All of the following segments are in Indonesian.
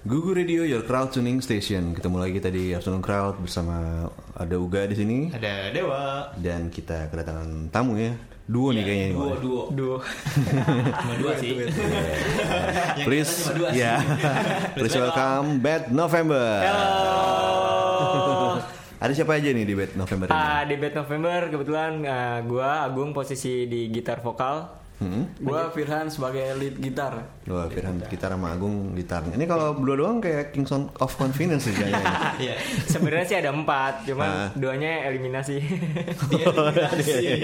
Gugu Radio Your Crowd Tuning Station. Ketemu lagi kita di Afternoon Crowd bersama ada Uga di sini Ada Dewa. dan kita kedatangan tamu ya. Duo nih kayaknya ini. Duo, Bang. duo. Duo. Cuma dua sih. Yang Please, kelihatan cuma dua sih. ya. Please welcome Bad November. Halo. Ada siapa aja nih di Bad November ini? Ah, di Bad November kebetulan ah, gua Agung posisi di gitar vokal. Hmm? Gua Firhan sebagai lead gitar. Wah, Firhan gitar sama Agung gitar. Ini kalau berdua doang kayak Kings of Convenience sih kayaknya. Iya. Sebenarnya sih ada empat, cuman duanya eliminasi. Dia eliminasi. Iya.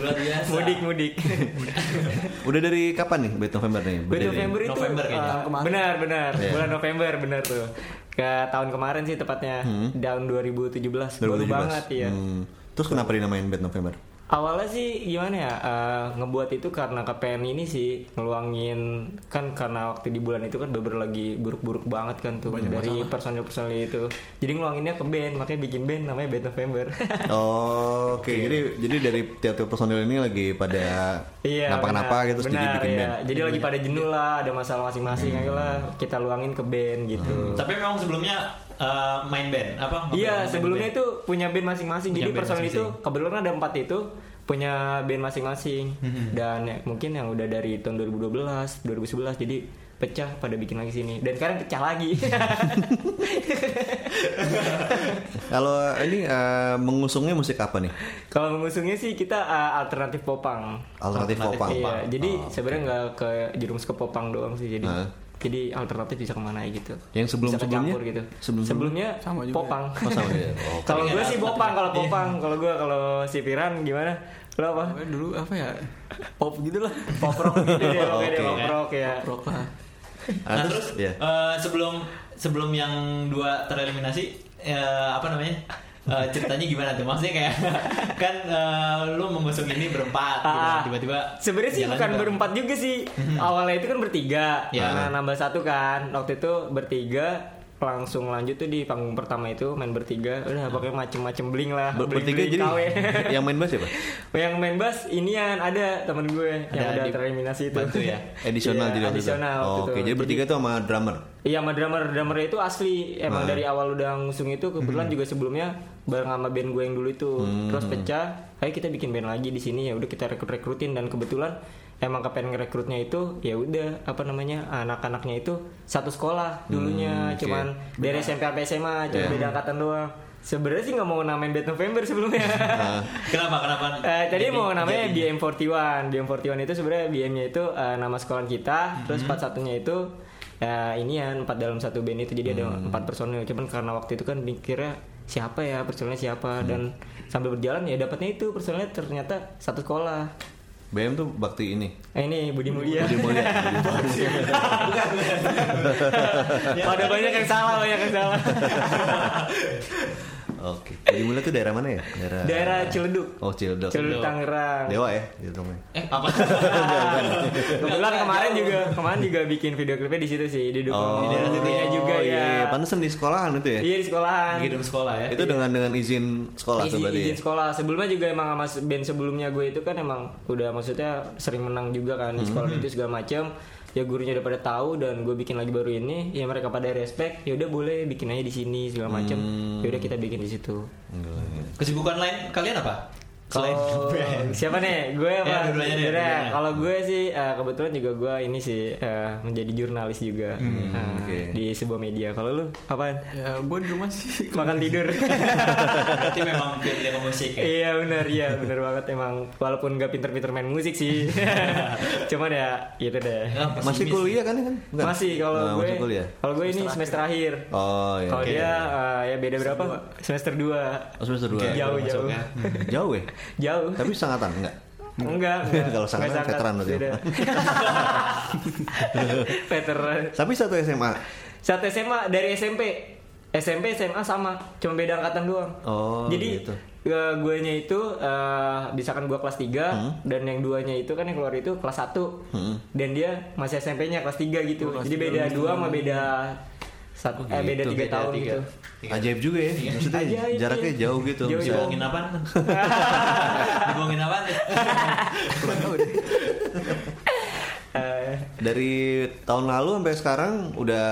Luar biasa. mudik mudik. Udah dari kapan nih Bad November nih? Berdiri? November itu November kayaknya. Kemarin. benar benar Iya. bulan November benar tuh. Ke tahun kemarin sih tepatnya tahun 2017. Baru 2017. banget ya. Hmm. Terus kenapa dinamain Bad November? Awalnya sih gimana ya eh, ngebuat itu karena kepengen ini sih ngeluangin kan karena waktu di bulan itu kan beber lagi buruk-buruk banget kan tuh dari personil-personil itu. Jadi ngeluanginnya ke band makanya bikin band namanya Band November. Oh, oke. Jadi jadi dari tiap-tiap personil ini lagi pada Iya. kenapa-kenapa benar. gitu terus jadi Benar, bikin iya. band. Hmm. Jadi lagi pada jenuh lah, ada masalah masing-masing aja lah kita luangin ke band gitu. Tapi memang sebelumnya eh, main band apa? Iya, sebelumnya band. itu punya band masing-masing. Punya Jadi band personil itu kebetulan ada empat itu punya band masing-masing. Mhm. Dan ya, mungkin yang udah dari tahun 2012, 2011 jadi pecah pada bikin lagi sini. Dan sekarang pecah lagi. Kalau ini eh, mengusungnya musik apa nih? Kalau mengusungnya sih kita uh, alternatif popang. Alternatif Alternatif popang. Iya, jadi Oh, sebenarnya nggak ke jerumus ke popang doang sih. Jadi Nah. Jadi alternatif bisa ke mana aja gitu. Yang sebelum- Bisa sebelumnya? gitu. Sebelum- sebelumnya Sama juga popang. Oh, sama ya. Oh, Kalau gue sih popang, kalau alternatif. popang, kalau gue kalau si Piran gimana? Lo apa? Dulu apa ya? Pop gitu lah. Pop rock gitu deh, oke. pop rock ya. Rock lah. Ah, Nah, terus, terus ya. eh, sebelum sebelum yang dua tereliminasi eh, apa namanya? Eh, ceritanya gimana tuh? Maksudnya kayak kan eh, lu mengusung ini berempat gitu. Ah, tiba-tiba Sebenarnya sih bukan bareng. berempat juga sih. Awalnya itu kan bertiga, Ya. karena nambah satu kan. Waktu itu bertiga langsung lanjut tuh di panggung pertama itu main bertiga udah pokoknya macem-macem bling lah Ber- bling bertiga jadi KW. yang main bass siapa? yang main bass inian ada temen gue yang Ada udah di- tereliminasi itu bantu ya? Waktu itu. adisional Oh, Oke, itu. jadi bertiga tuh sama drummer. Iya sama drummer drummer itu asli emang Nah. dari awal udah ngusung itu kebetulan juga sebelumnya bareng sama band gue yang dulu itu terus pecah ayo kita bikin band lagi di sini ya udah kita rekrut rekrutin dan kebetulan emang kepengen ngerekrutnya itu ya udah apa namanya anak-anaknya itu satu sekolah dulunya oke. cuman dari SMP sampai SMA cuma Iya. beda angkatan doang sebenarnya sih nggak mau namain Bad November sebelumnya Nah, Kenapa? Kenapa? Eh, tadi Jadi- mau namanya jadi- BM41. BM41 itu sebenarnya BM-nya itu eh, nama sekolah kita, terus 41-nya itu ya ini ya empat dalam satu band itu jadi ada empat personil. Cuman karena waktu itu kan mikirnya siapa ya personilnya siapa dan sambil berjalan ya dapatnya itu personilnya ternyata satu sekolah. BM tuh bakti ini. Eh, ini Budi Mulia. Budi Mulia. Pada banyak yang salah, banyak yang salah. Oke. Budi Mulia tuh daerah mana ya? Daerah Daerah Ciledug. Oh, Ciledug. Ciledug Tangerang. Dewa ya, di rumahnya. Eh apa? Kebetulan kemarin juga kemarin juga bikin video klipnya di situ sih, didukung Oh, di daerah situnya juga iya, ya. iya. Pantesan di sekolahan itu ya? Iya di sekolahan. Di gedung sekolah ya. Itu dengan dengan izin sekolah tuh Izin, berarti. izin ya? sekolah. Sebelumnya juga emang sama band sebelumnya gue itu kan emang udah maksudnya sering menang juga kan di sekolah Hmm. itu segala macam. Ya gurunya udah pada tahu dan gue bikin lagi baru ini, ya mereka pada respect. Ya udah boleh bikin aja di sini segala macam. Hmm. Ya udah kita bikin di situ. Kesibukan lain kalian apa? Selain Kalau band. siapa nih? Gue Ya, apa? dua-duanya. Kalau gue sih eh, kebetulan juga gue ini sih eh, menjadi jurnalis juga Hmm, eh, oke. di sebuah media. Kalau lu apaan? Ya gua di rumah sih. Makan tidur. Berarti memang yang musik ya. Iya benar ya benar banget emang walaupun gak pinter-pinter main musik sih cuman ya gitu deh Ah, Masih kuliah kan kan? Masih kalau Nah, gue kalau gue ini semester akhir Oh iya. kalau oke. dia eh, ya beda berapa semester 2 Oh, semester dua. Oke, jauh masuk jauh ya. Jauh ya? Tapi sangatan enggak? enggak enggak Kalau sangat Enggak veteran berarti. beda. veteran Tapi satu SMA. satu SMA dari SMP SMP SMA sama cuma beda angkatan doang Oh, jadi gitu. eh, guanya itu eh, misalkan gua kelas 3 dan yang duanya itu kan yang keluar itu kelas 1 Hmm. dan dia masih SMP-nya kelas 3 gitu Oh, kelas jadi beda gitu. dua sama beda satu eh beda gitu. tiga Beda tahun tiga. gitu Ajaib juga ya. Maksudnya Ajaib, jaraknya iya. jauh gitu. Jauh, jauh. Dibohongin apaan? Dibohongin apaan? Eh, dari tahun lalu sampai sekarang udah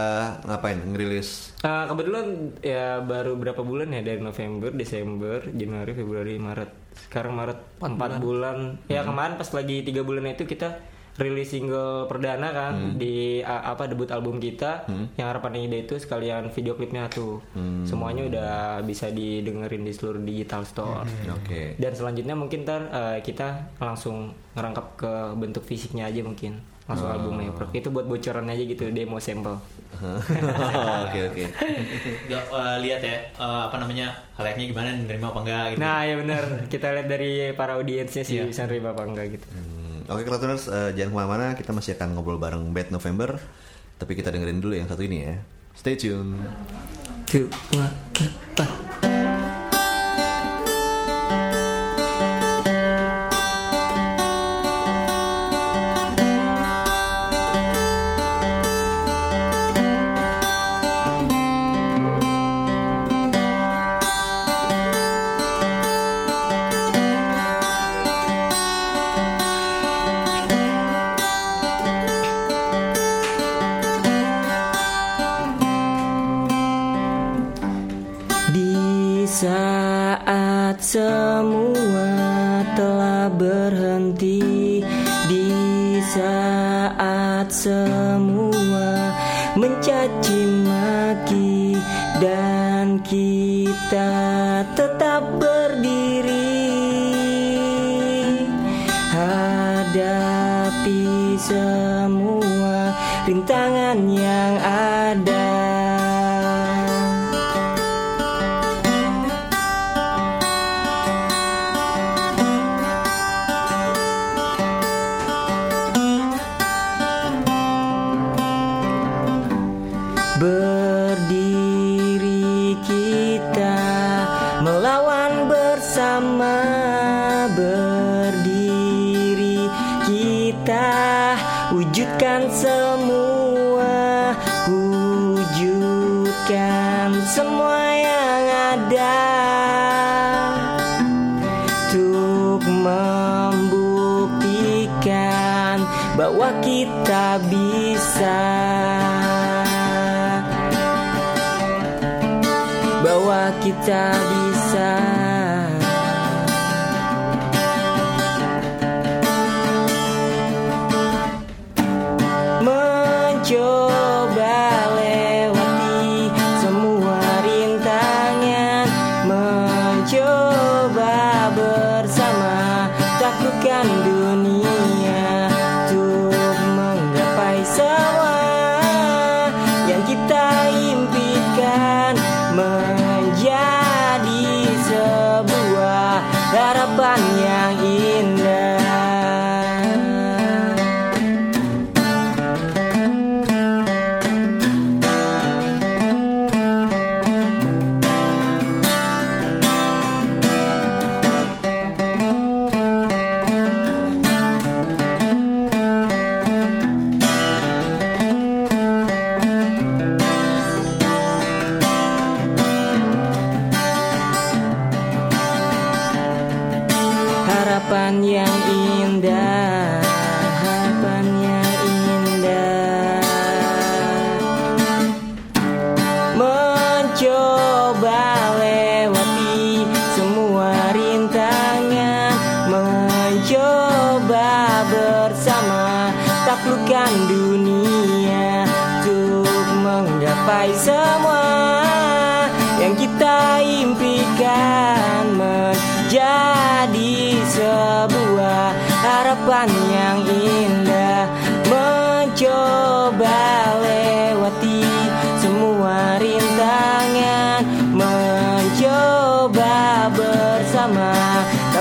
ngapain ngerilis Eh, kebetulan ya baru berapa bulan ya dari November, Desember, Januari, Februari, Maret. Sekarang Maret 4 bulan. Ya kemarin pas lagi tiga bulan itu kita rilis single perdana kan di a- apa debut album kita yang harapan ide itu sekalian video klipnya tuh. Semuanya udah bisa didengerin di seluruh digital store. oke Dan selanjutnya mungkin ntar eh, kita langsung ngerangkap ke bentuk fisiknya aja mungkin langsung albumnya. Itu buat bocoran aja gitu demo sampel. oke oke Gak, eh, lihat ya eh, apa namanya halayaknya gimana nerima apa enggak gitu. Nah ya benar kita lihat dari para audiensnya sih bisa nerima apa enggak gitu. Hmm, oke Kratoners eh, jangan ke mana-mana kita masih akan ngobrol bareng Bad November. Tapi kita dengerin dulu yang satu ini ya. Stay tune. Wah, empat. Semua. Rintangan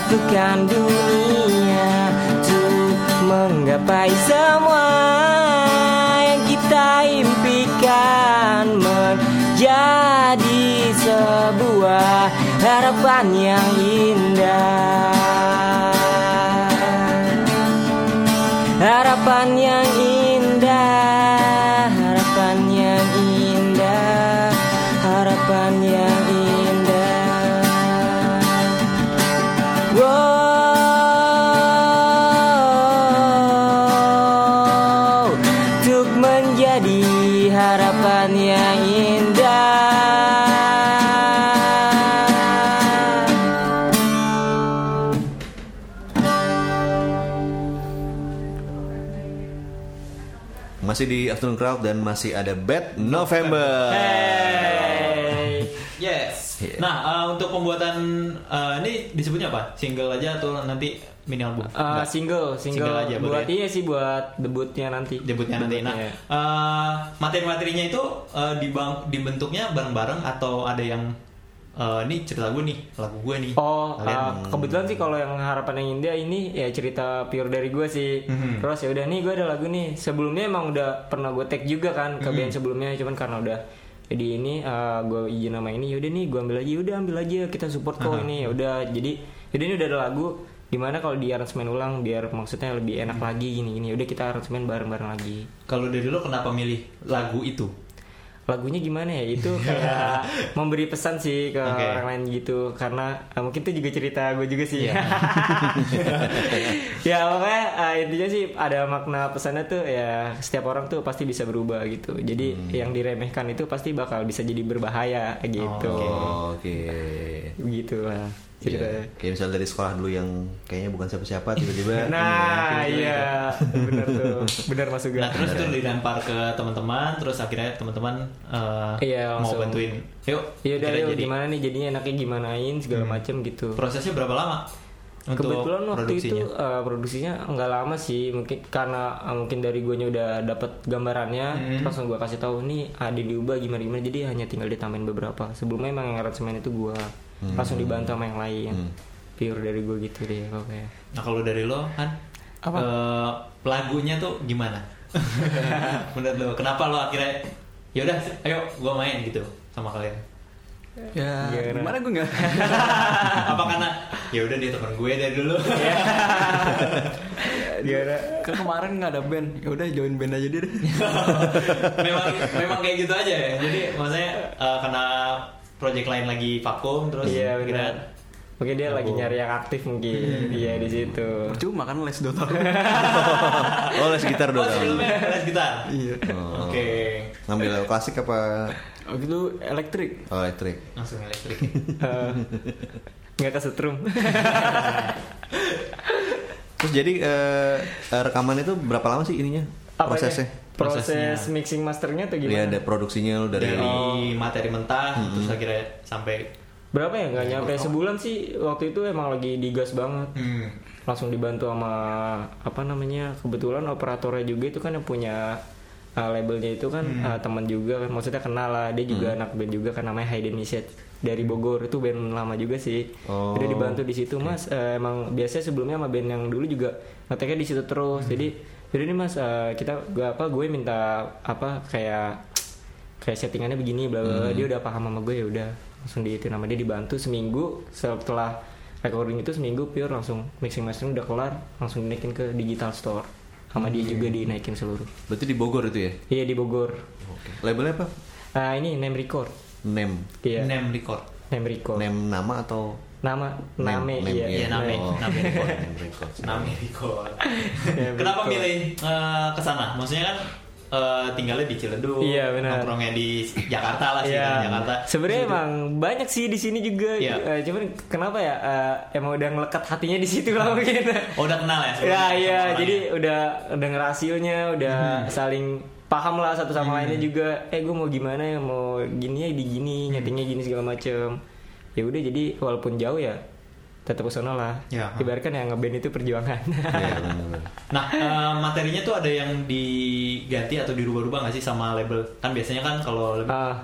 taklukkan dunia untuk menggapai semua yang kita impikan. Menjadi sebuah harapan yang indah. Harapan yang indah Masih di Afternoon Crowd dan masih ada Bad November. Hey. Yes. Iya. Nah, uh, untuk pembuatan uh, ini disebutnya apa? Single aja atau nanti mini album? Uh, Enggak. single, single, Single aja buat iya sih buat debutnya nanti. debutnya nanti. Nah, uh, materi-materinya itu uh, dibang- dibentuknya bareng-bareng atau ada yang uh, ini cerita gue nih, lagu gue nih. Oh, Kalian- uh, kebetulan sih kalau yang harapan yang India ini ya cerita pure dari gue sih. Mhm. Terus ya udah nih gue ada lagu nih. Sebelumnya emang udah pernah gue tag juga kan ke Mhm. band sebelumnya, cuman karena udah jadi ini uh, gue izin nama ini yaudah nih gue ambil aja udah ambil aja kita support kok ini ya udah jadi jadi ini udah ada lagu di mana kalau di aransemen ulang biar maksudnya lebih enak Mhm. lagi gini gini udah kita aransemen bareng bareng lagi Kalau dari lo kenapa milih lagu itu? Lagunya gimana ya itu kayak memberi pesan sih ke Oke. orang lain gitu karena eh, mungkin itu juga cerita gue juga sih Iya. ya pokoknya eh, intinya sih ada makna pesannya tuh ya setiap orang tuh pasti bisa berubah gitu jadi Hmm. yang diremehkan itu pasti bakal bisa jadi berbahaya gitu Oh, Oke. gitu lah Iya. Kayak misalnya dari sekolah dulu yang kayaknya bukan siapa-siapa tiba-tiba nah iya bener tuh bener masuk Nah, terus itu dilempar ke teman-teman, terus akhirnya teman-teman uh, Iya, mau bantuin. Yuk, Iya udah yuk, jadi. gimana nih jadinya enaknya gimanain segala Hmm. macem gitu Prosesnya berapa lama? Untuk Kebetulan waktu produksinya? itu uh, produksinya nggak lama sih mungkin karena uh, mungkin dari gue udah dapet gambarannya Hmm. terus langsung gue kasih tahu nih ada diubah gimana gimana jadi hanya tinggal ditambahin beberapa sebelumnya emang yang aransemen itu gue langsung dibantu sama yang lain Hmm. pure dari gue gitu deh pokoknya Nah kalau dari lo kan Apa? eh, lagunya tuh gimana? Menurut lo kenapa lo akhirnya ya udah ayo gua main gitu sama kalian? Ya, Gimana? gimana gue nggak? Apa karena ya udah dia teman gue dari dulu? gimana Kan kemarin nggak ada band, ya udah join band aja deh. memang memang kayak gitu aja ya. Jadi maksudnya eh, karena project lain lagi vakum terus iya benar mungkin dia lagi nyari yang aktif mungkin iya di situ Percuma kan les tahun. Oh, les gitar Oh, dong. sebelumnya les gitar. Iya. Oh. Oke. Ngambil klasik apa Oh gitu elektrik. oh, elektrik? Langsung elektrik. Eh, nggak kesetrum Terus jadi eh, rekaman itu berapa lama sih ininya? Apanya? Prosesnya? Proses Prosesnya. mixing masternya tuh Iya, gimana? ada produksinya lu dari, dari materi mentah terus akhirnya sampai berapa ya? Nggak nyampe. sebulan sih waktu itu emang lagi digas banget. Hmm, langsung dibantu sama apa namanya kebetulan operatornya juga itu kan yang punya uh, labelnya itu kan uh, teman juga kan. Maksudnya kenal lah. Dia juga anak band juga kan namanya Hayden Nishet dari Bogor. Itu band lama juga sih. Oh, dibantu di situ mas. Eh, emang biasanya sebelumnya sama band yang dulu juga ngeteknya di situ terus. Jadi jadi ini mas eh, kita gue apa gue minta apa kayak kayak settingannya begini bla bla bla. dia udah paham sama gue ya udah langsung di itu nama dia dibantu seminggu setelah recording itu seminggu pure langsung mixing mastering udah kelar langsung dinaikin ke digital store sama dia juga dinaikin seluruh Berarti di Bogor itu ya? iya di Bogor Oke. Labelnya apa? nah ini name record Name. iya name record name record Name nama atau nama name, Name, iya Iya, name. Oh, Name record. Name record. kenapa milih eh, ke sana maksudnya kan eh, tinggalnya di Ciledug Iya, benar. nongkrongnya di Jakarta lah sih Iya. Jakarta Sebenarnya emang banyak sih di sini juga. Iya. Eh, cuman kenapa ya? eh, emang udah ngelekat hatinya di situ lah mungkin. oh udah kenal ya ya iya, orangnya? jadi udah udah ngerasionya, udah saling paham lah satu sama lainnya juga. Eh gue mau gimana ya, mau gini ya di gini, nyetingnya gini segala macem. Ya udah jadi walaupun jauh ya tetap ke sana lah. Ya. Ibaratkan yang ngeband itu perjuangan. Benar-benar. Nah, eh, materinya tuh ada yang diganti atau dirubah-rubah nggak sih sama label? Kan biasanya kan kalau lebih- Ah,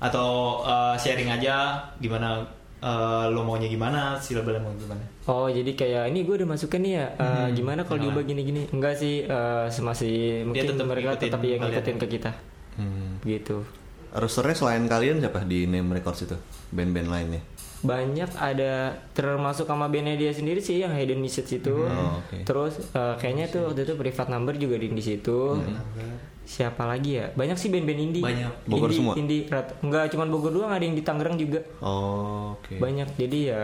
atau eh, sharing aja gimana eh, lo maunya gimana, si labelnya mau gimana? Oh jadi kayak ini gue udah masukin nih ya eh, gimana kalau diubah gini-gini Enggak sih eh, masih mungkin tetap mereka tetap yang ngikutin ke kita Hmm. gitu Rosternya selain kalian siapa di Name Records itu? Band-band lainnya? banyak ada termasuk sama bandnya dia sendiri sih yang Hayden Message itu Oh, oke. terus eh, kayaknya tuh waktu itu private number juga di, di situ siapa lagi ya banyak sih band-band indie Banyak. Bogor indie, semua? indie rat- nggak cuma Bogor doang ada yang di Tangerang juga Oh, oke. banyak jadi ya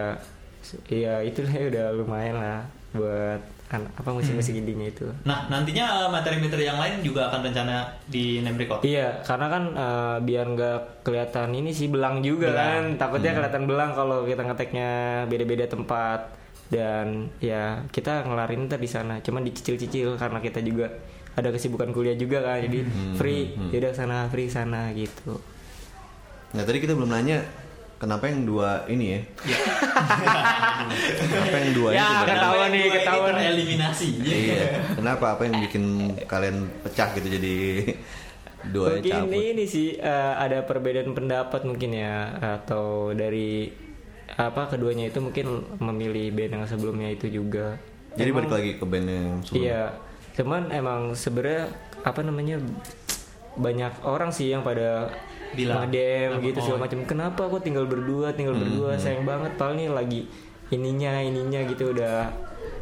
ya itulah ya udah lumayan lah buat apa musik-musik indinya itu. Nah, nantinya eh, materi-materi yang lain juga akan rencana di name record. Iya, karena kan eh, biar nggak kelihatan ini sih belang juga Belang. kan. Takutnya kelihatan belang kalau kita ngeteknya beda-beda tempat dan ya kita ngelarin ntar di sana. Cuman dicicil-cicil karena kita juga ada kesibukan kuliah juga kan. Jadi free, yaudah sana free sana gitu. Nah tadi kita belum nanya kenapa yang dua ini ya? kenapa yang dua Ya, ini? ketahuan Kenapa yang nih, ketahuan. tereliminasi. Iya. Kenapa? Apa yang bikin kalian pecah gitu jadi dua mungkin cabut? ini sih eh, ada perbedaan pendapat mungkin ya atau dari apa keduanya itu mungkin memilih band yang sebelumnya itu juga. Jadi Emang- balik lagi ke band yang sebelumnya. Iya, cuman emang sebenarnya apa namanya banyak orang sih yang pada Bilang. DM gitu oh. segala macam. Kenapa kok tinggal berdua, tinggal berdua, sayang banget. Padahal nih lagi ininya, ininya gitu udah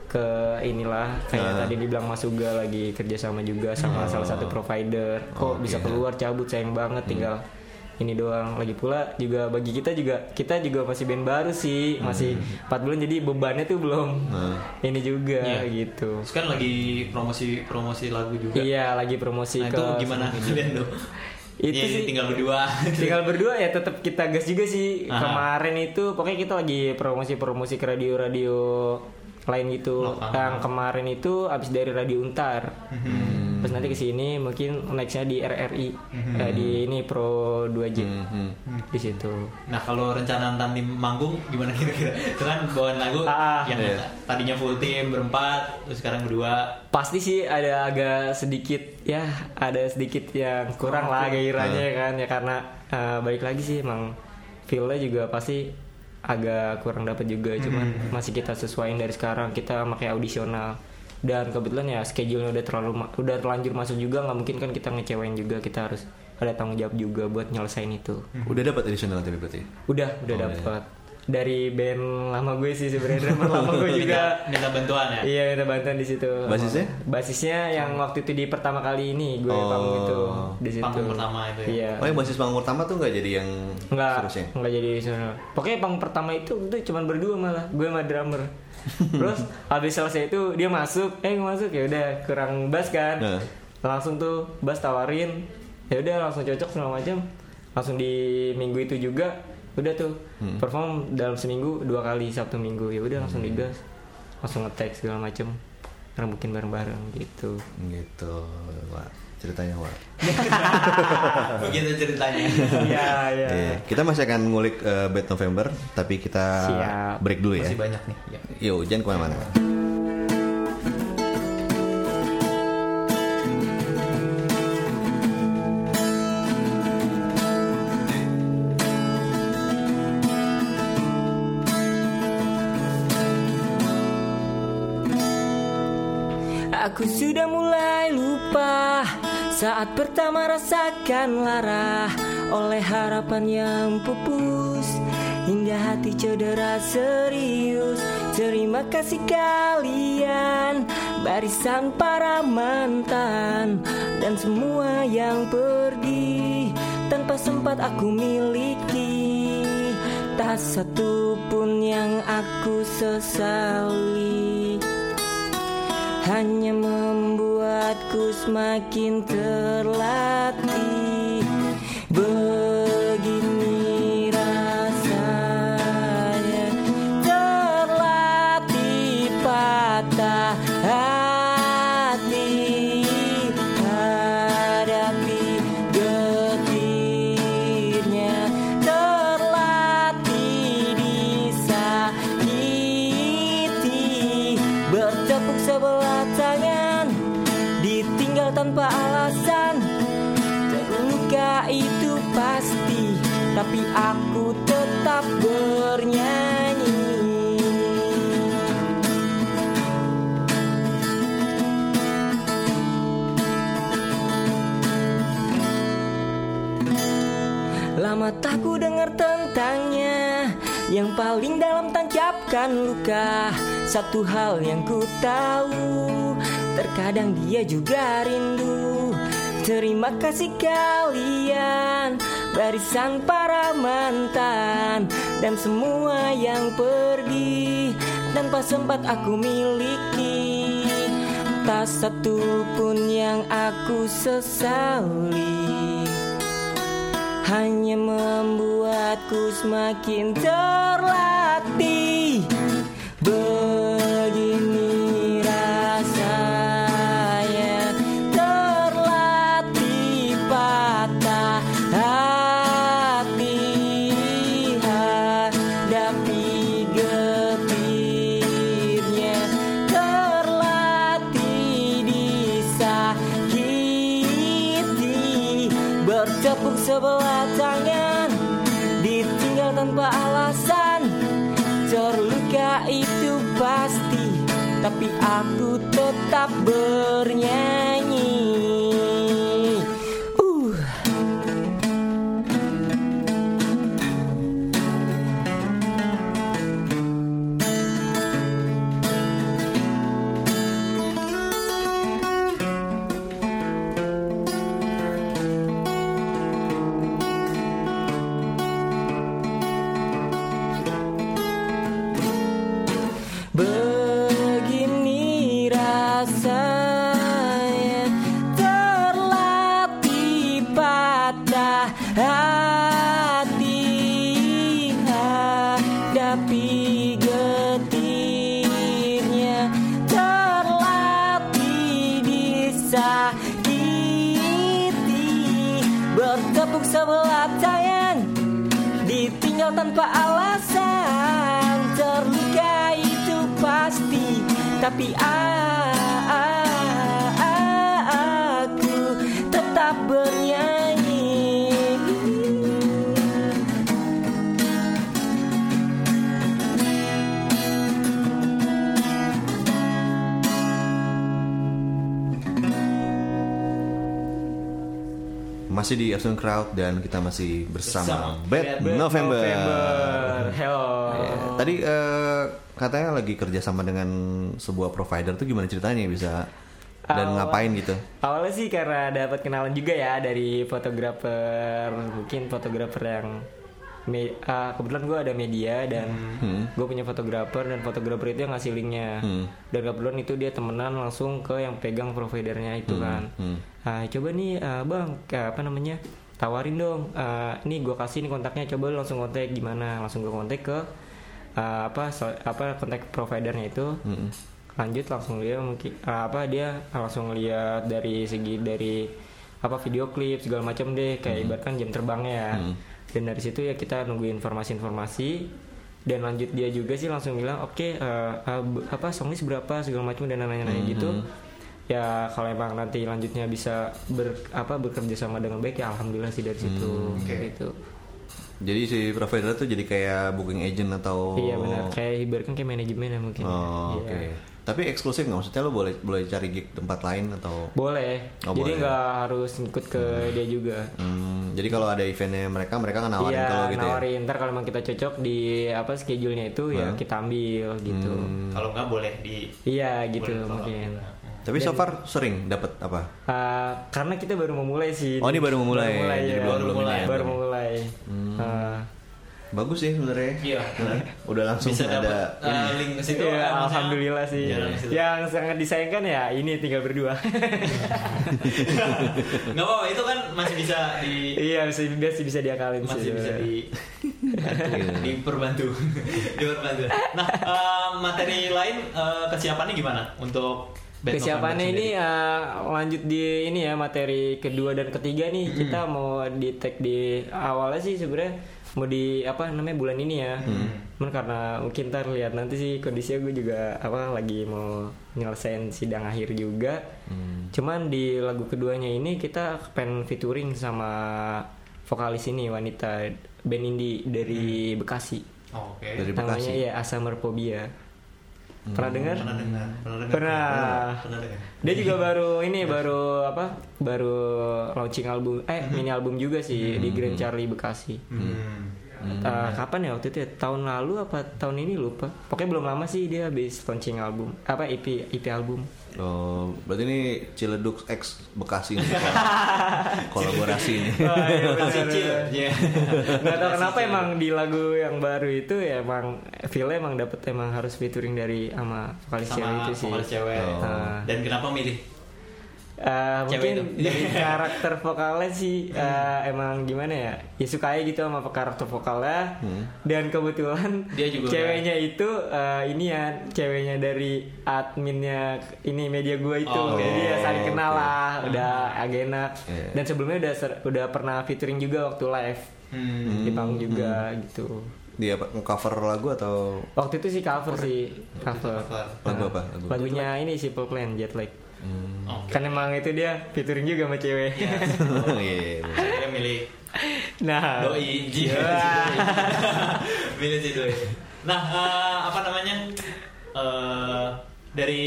ke inilah kayak tadi dibilang Mas Uga lagi kerjasama juga sama salah satu provider. Kok bisa keluar cabut sayang banget tinggal ini doang lagi pula juga bagi kita juga kita juga masih band baru sih masih 4 bulan jadi bebannya tuh belum ini juga Iya. gitu Terus kan lagi promosi promosi lagu juga. iya lagi promosi Nah, ke itu gimana kalian tuh? Itu Ya, sih- tinggal berdua. tinggal berdua ya tetap kita gas juga sih Aha. kemarin itu pokoknya kita lagi promosi promosi ke radio radio lain gitu Lokal. yang kemarin itu abis dari radio Untar Hmm. Terus nanti ke sini mungkin nextnya di RRI eh, di ini Pro 2J Hmm. di situ. Nah kalau rencana nanti manggung gimana kira-kira? Itu kan bawaan lagu Ah, yang iya. tadinya full tim berempat, terus sekarang berdua. pasti sih ada agak sedikit ya ada sedikit yang kurang lah gairahnya kan ya karena eh, balik lagi sih emang feelnya juga pasti agak kurang dapat juga. Cuman masih kita sesuaiin dari sekarang kita pakai audisional dan kebetulan ya schedule udah terlalu udah terlanjur masuk juga nggak mungkin kan kita ngecewain juga kita harus ada tanggung jawab juga buat nyelesain itu. Udah dapat additional tapi berarti. udah udah Oh, dapat dari band lama gue sih sebenarnya drummer lama gue juga Minta, minta bantuan ya. Iya minta bantuan di situ. Basisnya? Basisnya yang waktu itu di pertama kali ini gue Oh. panggung itu di situ. Panggung pertama itu ya? Iya. Oh yang basis panggung pertama tuh nggak jadi yang Enggak, seterusnya? enggak jadi sana. Pokoknya panggung pertama itu itu cuma berdua malah, gue sama drummer. Terus habis selesai itu dia masuk, eh masuk ya udah kurang bass kan. Nah. Langsung tuh bass tawarin, ya udah langsung cocok segala macam. Langsung di minggu itu juga udah tuh Hmm. perform dalam seminggu dua kali Sabtu Minggu ya udah langsung digas, langsung ngetek segala macam. Rembukin bareng-bareng gitu. Gitu, Wak. Ceritanya, Wak. Begitu ceritanya. Iya, iya. Iya. Kita masih akan ngulik eh, Bad November, tapi kita Siap. break dulu ya. Masih banyak nih. Ya. Yo, jangan ke mana-mana. Aku sudah mulai lupa. Saat pertama rasakan lara oleh harapan yang pupus. Hingga hati cedera serius. Terima kasih kalian barisan para mantan dan semua yang pergi. Tanpa sempat aku miliki tak satu pun yang aku sesali hanya membuatku semakin terlatih tancapkan luka Satu hal yang ku tahu. Terkadang dia juga rindu. Terima kasih kalian Barisan para mantan Dan semua yang pergi. Tanpa sempat aku miliki Tak satu pun yang aku sesali Hanya membuatku semakin terlatih tapi aku tetap bernyanyi Masih di Afternoon Crowd dan kita masih bersama, Bersama Bad Bad November. Hello. Ya, Tadi eh, katanya lagi kerja sama dengan sebuah provider tuh gimana ceritanya bisa dan Awal- ngapain gitu? Awalnya sih karena dapat kenalan juga ya dari fotografer, mungkin fotografer yang me- ah, kebetulan gue ada media dan gue punya fotografer dan fotografer itu yang ngasih linknya. Hmm. Dan kebetulan itu dia temenan langsung ke yang pegang providernya itu kan. hmm. Ah, coba nih ah, bang, ke- apa namanya? Tawarin dong. Ah, ini gue kasih nih kontaknya. Coba langsung kontak gimana? Langsung gue kontak ke ah, apa so- apa kontak providernya itu. Hmm. lanjut langsung dia mungkin ah, apa dia langsung lihat dari segi dari apa video klip segala macam deh. Kayak ibaratkan jam terbangnya ya. Dan dari situ ya kita nunggu informasi-informasi. Dan lanjut dia juga sih langsung bilang oke eh, eh, b- apa songnya seberapa segala macam dan nanya-nanya gitu. Ya kalau emang nanti lanjutnya bisa ber apa bekerja sama dengan baik ya alhamdulillah sih dari situ Oke. gitu Jadi si provider tuh jadi kayak booking agent atau iya benar kayak ibaratkan kayak manajemen ya mungkin Oh, Iya. oke. Tapi eksklusif nggak maksudnya lo boleh boleh cari gig tempat lain atau boleh Oh, jadi boleh. nggak harus ngikut ke dia juga Hmm, jadi kalau ada eventnya mereka mereka kan nawarin iya, kalau gitu ya. nawarin. Ntar kalau emang kita cocok di apa schedule-nya itu ya kita ambil gitu. Hmm. Kalau nggak boleh di Iya gitu boleh mungkin. Tapi so far sering dapat apa? Ah, karena kita baru memulai sih. Oh, ini baru memulai. Baru mulai, Jadi ya. belum- belum mulai. ini ya, Baru memulai. Ah, Bagus sih sebenarnya. Iya. Udah langsung bisa ada dapat uh, link ke situ. Iya, kan, maksudnya alhamdulillah sih. situ. Yang sangat disayangkan ya ini tinggal berdua. Nggak apa-apa, itu kan masih bisa di iya, masih masih bisa diakalin masih sih. bisa di diperbantu diperbantu nah eh, materi lain eh, kesiapannya gimana untuk Kesiapannya ini uh, lanjut di ini ya materi kedua dan ketiga nih kita mau di tag di awalnya sih sebenarnya mau di apa namanya bulan ini ya. Cuman karena mungkin ntar lihat nanti sih kondisinya gue juga apa lagi mau nyelesain sidang akhir juga. Cuman di lagu keduanya ini kita pengen featuring sama vokalis ini wanita band indie dari Bekasi. Oh, oke Dari Namanya Bekasi. ya Asamerphobia. Pernah dengar? pernah dengar pernah dengar Pernah. pernah dengar Dia juga baru ini baru apa? Baru launching album eh mini album juga sih di Grand Charlie Bekasi. hmm. Eh, kapan ya waktu itu ya? Tahun lalu apa tahun ini lupa. Pokoknya belum lama sih dia habis launching album. Apa EP EP album. Oh, berarti ini Ciledug X Bekasi nih, kolaborasi ini. Oh, iya, Cil. benar. Iya. Nggak tahu kenapa Bekasi Cil. emang di lagu yang baru itu ya emang feelnya emang dapet emang harus featuring dari sama vokalis cewek itu sih. vokalis cewek. Oh. Dan kenapa milih? Eh, Cewek mungkin itu. dari karakter vokalnya sih eh, emang gimana ya ya suka aja gitu sama karakter vokalnya dan kebetulan Dia juga ceweknya itu eh, ini ya ceweknya dari adminnya ini media gue itu Oh, jadi ya saling kenal Oke. lah udah agak enak Iya. dan sebelumnya udah ser- udah pernah featuring juga waktu live Hmm. di panggung juga gitu Dia? Cover lagu atau waktu itu sih cover sih cover cover. lagu apa? Lagu. lagunya ini Simple Plan Jet Lag Hmm. Oke. kan emang itu dia featuring juga sama cewek Iya. Iya, iya, iya. Saya milih nah doi. Iya. milih si doi. Nah, eh, apa namanya? Eh, dari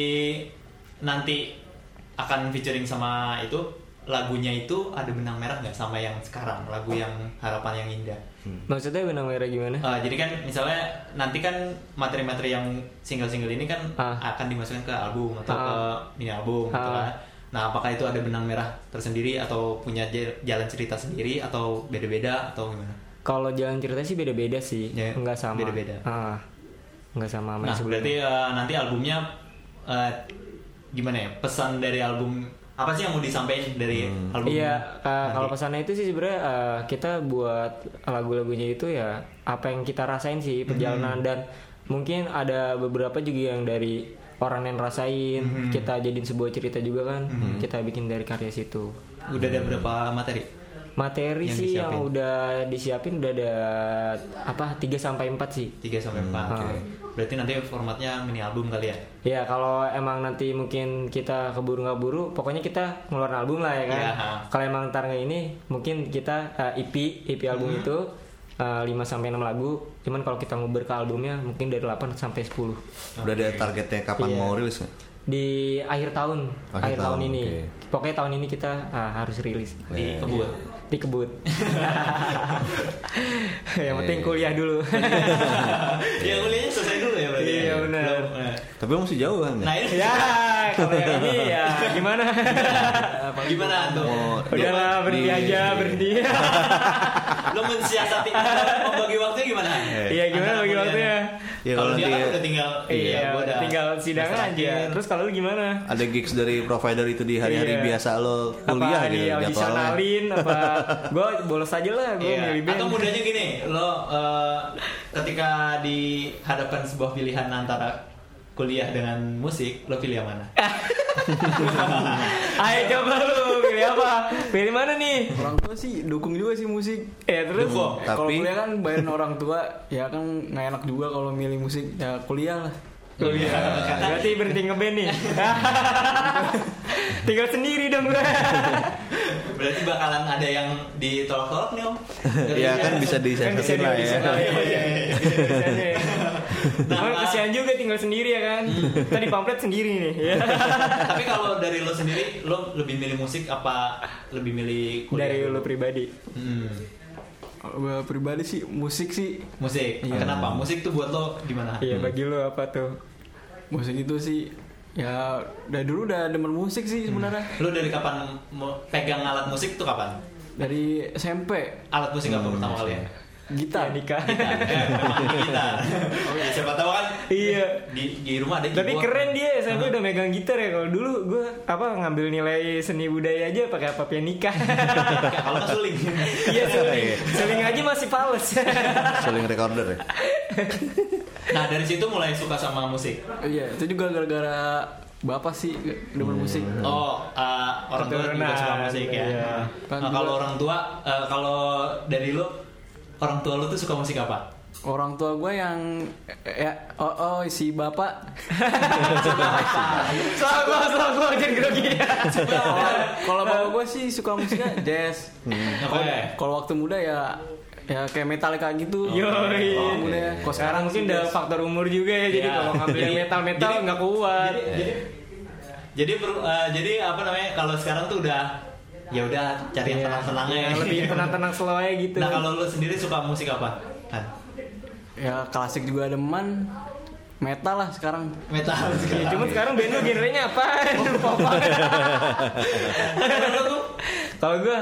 nanti akan featuring sama itu lagunya itu ada benang merah nggak sama yang sekarang lagu yang harapan yang indah Maksudnya benang merah gimana? Eh, jadi kan misalnya nanti kan materi-materi yang single-single ini kan Ah. akan dimasukkan ke album atau Ah. ke mini album gitu Ah. kan. Nah, apakah itu ada benang merah tersendiri atau punya jalan cerita sendiri atau beda-beda atau gimana? Kalau jalan cerita sih beda-beda sih, Ya, nggak sama. beda-beda. Ah, nggak sama sama Nah, sebelumnya. berarti eh, nanti albumnya eh, gimana ya? Pesan dari album apa sih yang mau disampaikan dari album? Iya, uh, kalau pesannya itu sih sebenarnya uh, kita buat lagu-lagunya itu ya apa yang kita rasain sih perjalanan Hmm. dan mungkin ada beberapa juga yang dari orang yang rasain Hmm. kita jadiin sebuah cerita juga kan kita bikin dari karya situ. udah ada berapa materi? Materi Yang sih yang disiapin? udah disiapin udah ada apa 3 sampai 4 sih. 3 sampai 4. Ah. Berarti nanti formatnya mini album kali ya? Ya kalau emang nanti mungkin kita keburu nggak buru, pokoknya kita ngeluarin album lah ya kan. Iya, ha. Kalau emang ntar ini, mungkin kita uh, EP EP album Hmm. itu uh, 5 sampai 6 lagu. Cuman kalau kita nguber ke albumnya mungkin dari 8 sampai 10 Udah ada targetnya kapan Iya. mau rilis nggak? di akhir tahun, Akhir akhir, tahun, tahun, ini. oke. Pokoknya tahun ini kita uh, harus rilis Di kebun. di kebut. Yang penting Iya. kuliah dulu. ya kuliahnya selesai dulu ya berarti. Iya, ya? benar. Belum, eh. Tapi masih jauh kan? Nah ini ya, kalau yang ini ya gimana? gimana tuh? Mau Udahlah berhenti aja berhenti. Lo mensiasati membagi waktunya gimana? Iya gimana bagi waktunya? Ya, kalau dia kan nanti- udah tinggal Iya, gua udah tinggal sidang aja. akhir. Terus kalau lu gimana? Ada gigs dari provider itu di hari-hari Iya. biasa lo kuliah apa gitu di jadwalnya. auditionalin apa gue bolos aja lah gue Iya. milih band Atau mudahnya gini, lo eh, ketika dihadapkan sebuah pilihan antara kuliah dengan musik, lo pilih yang mana? ayo coba lu pilih apa pilih mana nih Orang tua sih dukung juga sih musik. ya terus Dukung. Kalau Tapi- kuliah kan bayarin orang tua, ya kan nggak enak juga kalau milih musik. Ya kuliah lah. kuliah berarti berhenti ngeband nih tinggal sendiri dong gue Berarti bakalan ada yang ditolak-tolak nih om? Ya kan bisa kan bisa disensorin lah bisa ya. iya, iya, iya. Ya. Nah, Cuman ah. kesian juga tinggal sendiri ya kan tadi pamflet sendiri nih ya. Tapi kalau dari lo sendiri, lo lebih milih musik apa lebih milih kuliah? dari lu pribadi Hmm. Gue pribadi sih musik sih. Musik. Iya. Kenapa? Musik tuh buat lo gimana? iya bagi lu apa tuh Musik itu sih ya dari dulu udah demen musik sih sebenarnya. Lo dari kapan pegang alat musik tuh kapan? Dari SMP Alat musik apa pertama kali ya? Gitar. Ya, nikah Gitar. Gitar. Oh iya, siapa tahu kan iya di, di rumah ada Tapi keren dia SMP udah megang gitar ya. Kalau dulu gue apa ngambil nilai seni budaya aja pakai apa pianika. Kalau nggak suling. Iya seling. Seling aja masih fals. Suling recorder ya. Nah dari situ mulai suka sama musik. Iya, itu juga gara-gara bapak sih demen musik. Oh, uh, orang tua juga Keturunan, suka musik ya. iya. Kan Nah, kalau orang tua, uh, kalau dari lu, orang tua lu tuh suka musik apa? Orang tua gue yang ya oh, oh si bapak Soal gue, soal gue jadi grogi. kalau bapak gue sih suka musiknya jazz. Kalau Oke. kalau waktu muda ya ya kayak Metallica gitu. Yoi. Kalau muda ya. Kalau Sekarang mungkin sih udah faktor umur juga ya. Jadi Iya. kalau ngambil metal-metal nggak kuat. Jadi, jadi, jadi, uh, jadi apa namanya? Kalau sekarang tuh udah, ya udah cari yang Iya. tenang-tenangnya. Iya, lebih tenang-tenang slow aja gitu. Nah kalau lu sendiri suka musik apa? Han? Ya klasik juga demen. Metal lah sekarang. Metal Ya, sekarang. cuman sekarang band lu genrenya apa? Popang. Kalau gue,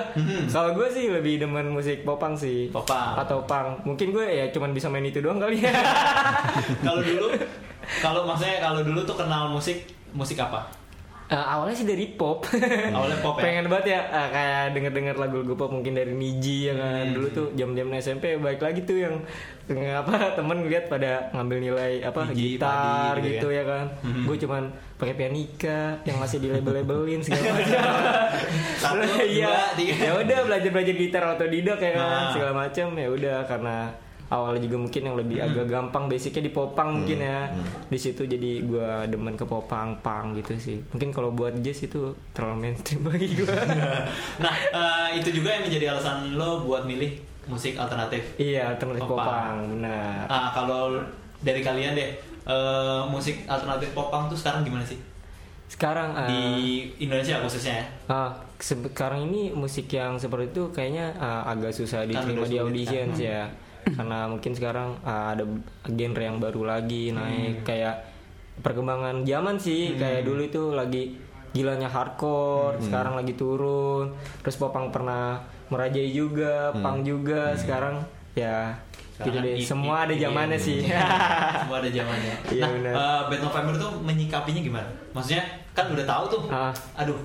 kalau gue sih lebih demen musik popang sih. Popang. Atau pang. Mungkin gue ya cuman bisa main itu doang kali ya. kalau dulu, kalau maksudnya kalau dulu tuh kenal musik musik apa? Eh, awalnya sih dari pop. Awalnya pop ya? Pengen banget ya eh, kayak denger-denger lagu-lagu pop mungkin dari Niji ya kan. Hmm. Dulu tuh jam-jam SMP baik lagi tuh yang apa temen lihat pada ngambil nilai apa Niji, gitar padi gitu gitu, ya. ya, kan. Hmm. Gue cuman pakai pianika yang masih di label-labelin segala macam. Iya. Ya udah belajar-belajar gitar otodidak ya kan Nah. segala macam ya udah karena awalnya juga mungkin yang lebih agak gampang basicnya di popang mungkin ya. Di situ jadi gua demen ke popang pang gitu sih. Mungkin kalau buat jazz itu terlalu mainstream bagi gua. Nah, eh, itu juga yang menjadi alasan lo buat milih musik alternatif. iya alternatif Popang. popang benar. Ah, kalau dari kalian deh, eh, musik alternatif popang tuh sekarang gimana sih? Sekarang eh, di Indonesia khususnya ya? ah, sekarang ini musik yang seperti itu kayaknya ah, agak susah Kan diterima di sulit, auditions ya karena mungkin sekarang ah, ada genre yang baru lagi naik kayak perkembangan zaman sih kayak dulu itu lagi gilanya hardcore sekarang lagi turun terus popang pernah merajai juga pang juga sekarang ya gitu deh i- semua i- ada iya. zamannya sih Semua ada zamannya. Iya, nah, benar. eh, Bad November tuh menyikapinya gimana? Maksudnya kan udah tahu tuh. Ah. Aduh,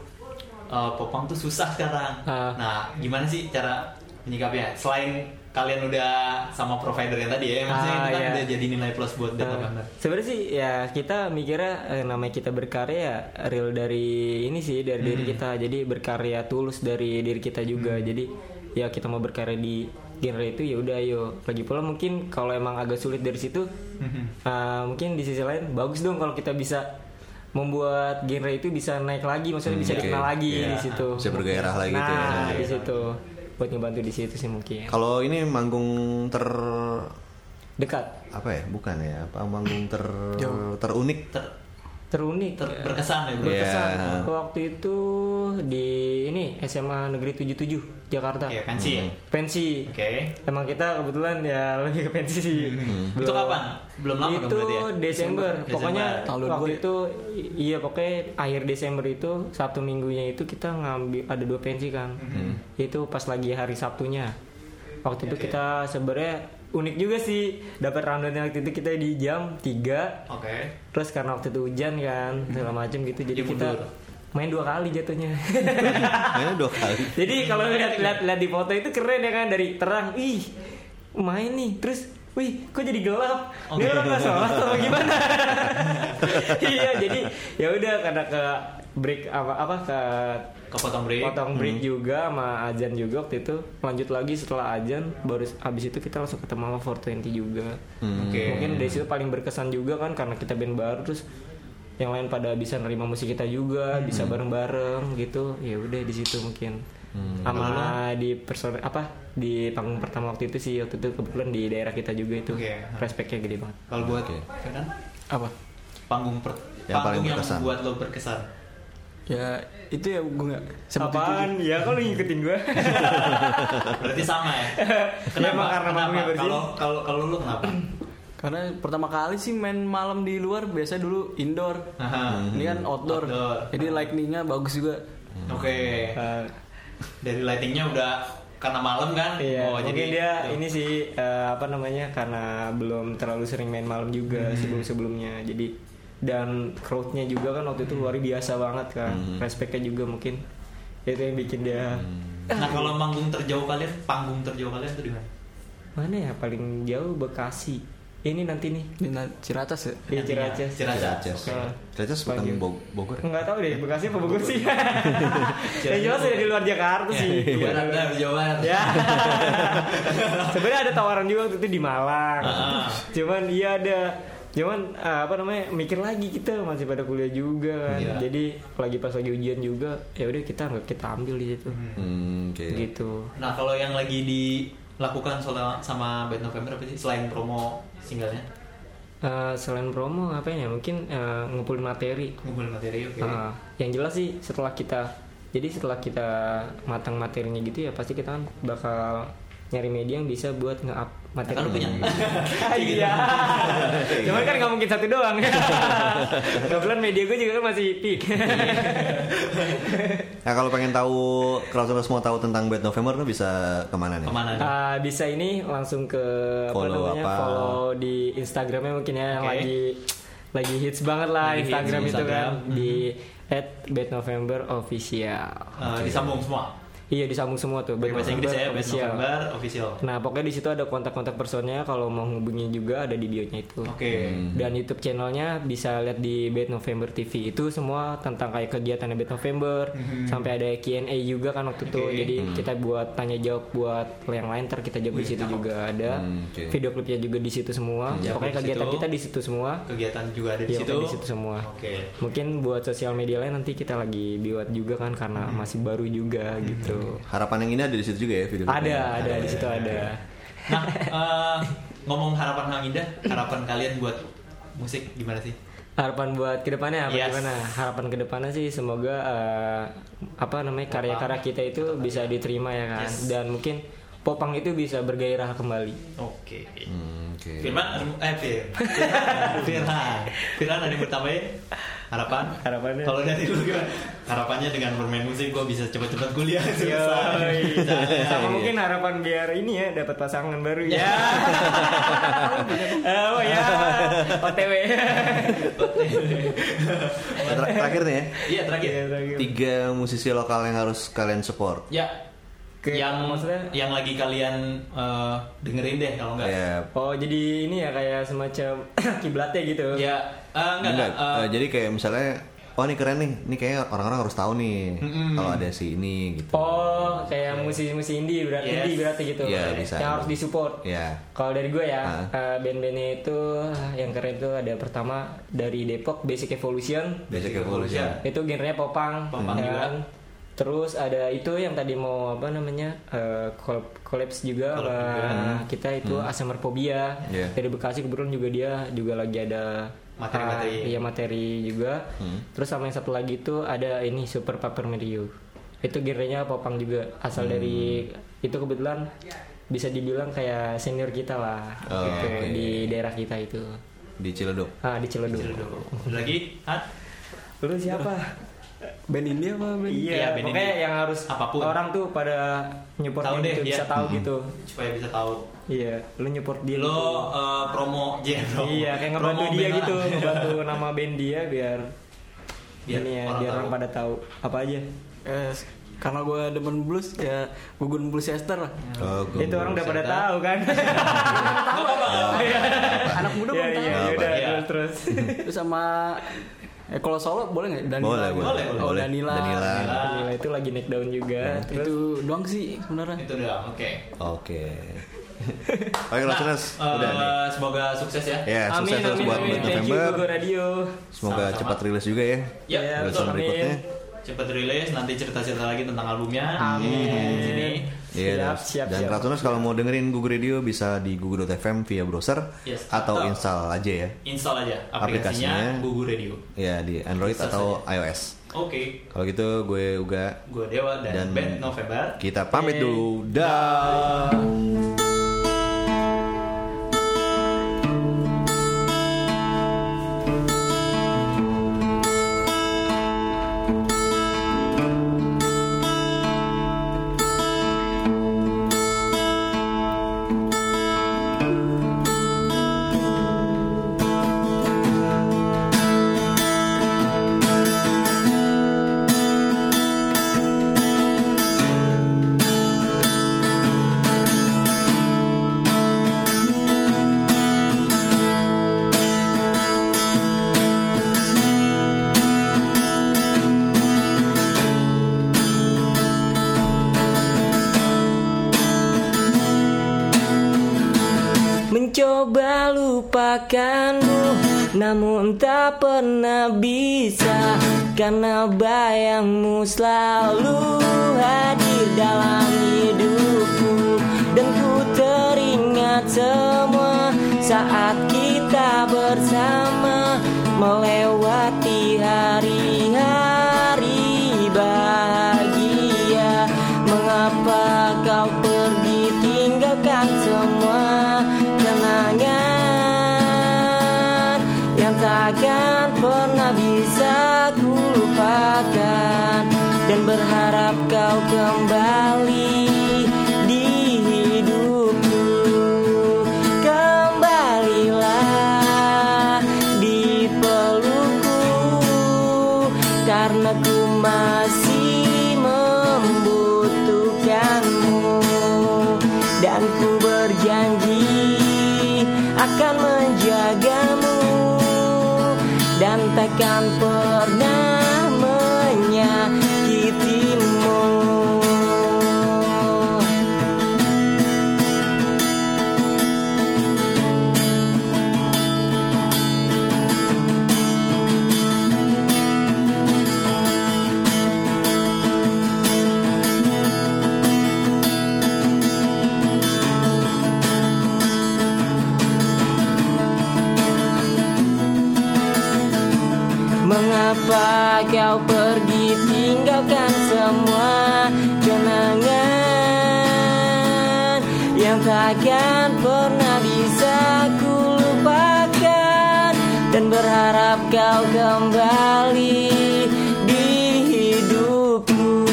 eh, popang tuh susah sekarang. Ah. Nah, gimana sih cara menyikapinya? Selain kalian udah sama provider yang tadi ya, maksudnya Ah, itu kan iya. udah jadi nilai plus buat Bad Eh, November. Sebenarnya sih ya kita mikirnya eh, namanya kita berkarya ya real dari ini sih dari diri Hmm. kita. Jadi berkarya tulus dari diri kita juga. Jadi ya kita mau berkarya di genre itu ya udah ayo. Lagi pula mungkin kalau emang agak sulit dari situ Mhm. eh, mungkin di sisi lain bagus dong kalau kita bisa membuat genre itu bisa naik lagi maksudnya bisa oke. dikenal lagi Iya. di situ. Bisa bergairah lagi nah, tuh ya. di situ buat ngebantu di situ sih mungkin. Kalau ini manggung ter Dekat. apa ya? Bukan ya? Apa manggung ter terunik? Ter- Terunik. ter- berkesan ya. Iya. Berkesan. Waktu itu di ini SMA Negeri 77 Jakarta. Oke, pensi ya. Pensi. Oke. Emang kita kebetulan ya lebih ke pensi sih. Itu kapan? Belum lama itu ya? Desember. Desember. Pokoknya Tahun waktu 2002 itu iya pokoknya akhir Desember itu Sabtu minggunya itu kita ngambil ada dua pensi kan. Itu pas lagi hari Sabtunya. Waktu itu Oke. kita sebenarnya unik juga sih dapat rundown waktu itu kita di jam 3 Oke. Terus karena waktu itu hujan kan segala macam gitu jadi Dia kita mundur. main dua kali jatuhnya. Mainnya dua kali. jadi kalau lihat lihat lihat di foto itu keren ya kan dari terang, ih main nih terus Wih, kok jadi gelap? Ini Oke. orang nggak sholat atau gimana? iya, jadi ya udah karena ke break apa apa ke Kepotong break. potong break juga sama azan juga waktu itu lanjut lagi setelah azan baru abis itu kita langsung ketemu sama 420 juga Hmm. Oke. mungkin dari situ paling berkesan juga kan karena kita band baru terus yang lain pada bisa nerima musik kita juga bisa bareng-bareng gitu ya udah di situ mungkin sama di person apa di panggung pertama waktu itu sih waktu itu kebetulan di daerah kita juga itu Oke. respectnya gede banget Kalau buat. Ferdan, Apa? panggung per, Yang paling panggung yang berkesan. buat lo berkesan. Ya itu ya gue nggak sebut itu apaan ya kalau ngikutin gue Berarti sama ya. Ya, emang karena Kenapa? Kalau kalau kalau lu kenapa? Karena pertama kali sih main malam di luar biasa dulu indoor. Aha. Ini kan outdoor. Outdoor. Jadi lightningnya bagus juga. Oke. Dari lightingnya udah karena malam kan? Iya, oh, mungkin jadi dia ini sih eh, apa namanya karena belum terlalu sering main malam juga Hmm. sebelum sebelumnya. Jadi dan crowdnya juga kan waktu itu luar biasa banget kan. Hmm. Respectnya juga mungkin itu yang bikin dia Nah, kalau manggung terjauh kalian, panggung terjauh kalian tuh di mana? mana ya paling jauh Bekasi. Ini nanti nih. Di Ciracas ya. Iya. Ciracas. Ciracas. Ciracas. Nah, Ciracas bukan Bogor. ya? Enggak tahu deh Bekasi apa Bogor sih. yang jelas ya di luar Jakarta Ya, sih. di barat Jawa Barat. ya. Sebenarnya ada tawaran juga waktu itu di Malang. Ah. Cuman iya ada. Cuman ah, apa namanya mikir lagi kita masih pada kuliah juga kan. Iya. Jadi lagi pas lagi ujian juga ya udah kita nggak kita ambil di situ. Hmm, oke. Gitu. Nah, kalau yang lagi dilakukan soal sama Bad November apa sih selain promo singlenya? Eh, selain promo ngapain ya? Mungkin eh, ngumpulin materi. Ngumpulin materi oke. Ah, yang jelas sih setelah kita jadi setelah kita matang materinya gitu ya pasti kita kan bakal nyari media yang bisa buat nge-up materi. Kan lu punya. Iya. Cuman kan nggak mungkin satu doang. Kebetulan media gue juga kan masih peak. Nah kalau pengen tahu kalau terus mau tahu tentang Bad November tuh bisa ke mana nih? Ke mana nih? Ah, bisa ini langsung ke Follow apa namanya apa? follow di Instagramnya mungkin ya yang Oke. lagi lagi hits banget lah Lagi hits Instagram di itu kan Instagram. Hmm. di @bednovember_official. Eh, disambung semua. Iya disambung semua tuh. Pakai bahasa Inggris ya, Official. November official. Nah pokoknya di situ ada kontak-kontak personnya kalau mau hubungi juga ada di bionya itu. Oke. Dan YouTube channelnya bisa lihat di Bad November TV itu semua tentang kayak kegiatan Bad November sampai ada Q&A juga kan waktu itu. Oke. Jadi kita buat tanya jawab buat yang lain ter kita jawab di situ juga ada. Hmm, oke. Video klipnya juga di situ semua. Jawab Pokoknya kegiatan situ. kita di situ semua. Kegiatan juga ada di Iya, situ. di situ semua. Oke. Mungkin buat sosial media lain nanti kita lagi buat juga kan karena masih baru juga gitu. Harapan yang ini ada di situ juga ya video Ada, klipnya? ada di situ ada. Nah, eh, ngomong harapan Kang Indah, harapan kalian buat musik gimana sih? Harapan buat ke depannya apa Yes. gimana? Harapan ke depannya sih semoga eh, apa namanya karya-karya kita itu bisa diterima ya kan Yes. dan mungkin popang itu bisa bergairah kembali. Oke. Hmm, Oke. Firman, eh Fir. Firman, Firman ada yang bertambahin? Harapan? Harapannya? Kalau dari lu gimana? Harapannya dengan bermain musik gue bisa cepet-cepet kuliah. Misalnya. Sama mungkin harapan biar ini ya dapat pasangan baru ya. oh ya, OTW. Ter- terakhir nih ya. Iya terakhir. Tiga musisi lokal yang harus kalian support. Ya. Ke- yang maksudnya? yang lagi kalian eh, dengerin deh kalau enggak. Ya, Oh jadi ini ya kayak semacam kiblatnya gitu. Ya, eh, enggak, enggak. enggak, eh, eh, jadi kayak misalnya, oh ini keren nih, ini kayaknya orang-orang harus tahu nih Mm-mm. kalau ada si ini gitu. Oh kayak musisi-musisi indie berarti Yes. indie berarti gitu. Iya, bisa. Yang harus disupport. Ya. Kalau dari gue ya, eh, band-bandnya itu ah, yang keren tuh ada pertama dari Depok Basic Evolution. Basic Evolution. Itu genrenya popang. Popang kan. juga. Terus ada itu yang tadi mau apa namanya eh, kol- collapse juga kita itu Asmr Phobia Iya. dari Bekasi kebetulan juga dia juga lagi ada Materi-materi. ah, iya materi juga. Terus sama yang satu lagi itu ada ini Super Paper Mario. Itu genrenya popang juga asal dari itu kebetulan bisa dibilang kayak senior kita lah Oh, gitu, oke. di daerah kita itu. Di Ciledug. Ah di Ciledug. Ada lagi? Hat? Lu siapa? Band India apa band? Iya, Iya, band pokoknya ini. yang harus Apa pun. orang tuh pada nyupport Tahu dia deh, gitu, iya. bisa tahu gitu. Supaya bisa tahu. Iya, lu nyupport dia. Lo gitu. eh, promo. Iya, kayak ngebantu Promo dia band gitu, ngebantu nama band dia biar Biar ini ya, orang biar tahu. orang pada tahu apa aja. Eh, karena gue demen blues ya gugun blues Chester lah. Oh, gue Itu orang udah pada tahu kan. Apa? Anak muda Iya, belum tahu. iya, Apa? udah Iya. terus terus. Terus sama eh kalau solo boleh nggak? Danila. Boleh, gitu. boleh, Oh, boleh. Danila. Danila. Gila, itu lagi naik daun juga. Terus Itu doang sih sebenarnya. Itu udah, oke. Oke. Oke, listeners, eh, udah nih. semoga sukses ya. Ya, amin, sukses terus amin, buat amin. Bad Thank you November. Google Radio. Semoga Sama-sama. cepat rilis juga ya. Ya, Ya, betul. Berikutnya. Cepat rilis, nanti cerita-cerita lagi tentang albumnya. Amin. Di sini. Iya, Siap, dan- siap, dan siap. Ratuners kalau mau dengerin Google Radio bisa di google.fm via browser Yes, atau atau- install aja ya. Install aja aplikasinya, Aplikasinya. Google Radio. Ya di Android Bisa atau iOS. Oke, Kalau gitu gue Uga gue Dewa dan, Dan- Band November. kita pamit Yeay. dulu. Dah. Mencoba Karena bayangmu selalu Dan kembali di hidupku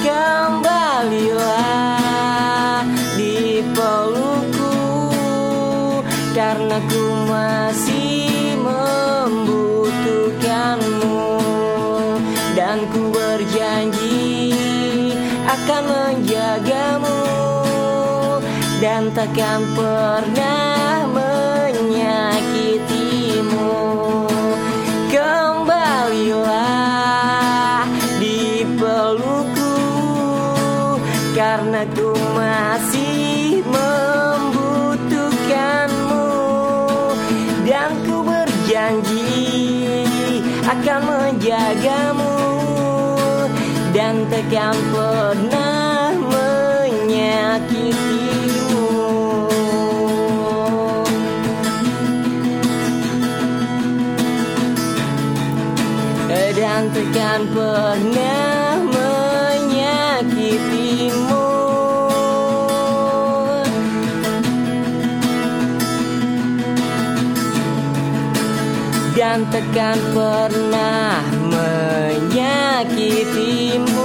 Kembalilah di pelukku Karena ku masih membutuhkanmu. Dan ku berjanji akan menjagamu Dan takkan pernah Karena ku masih membutuhkanmu. Dan ku berjanji akan menjagamu. Dan takkan pernah menyakitimu. Dan takkan pernah takkan pernah menyakitimu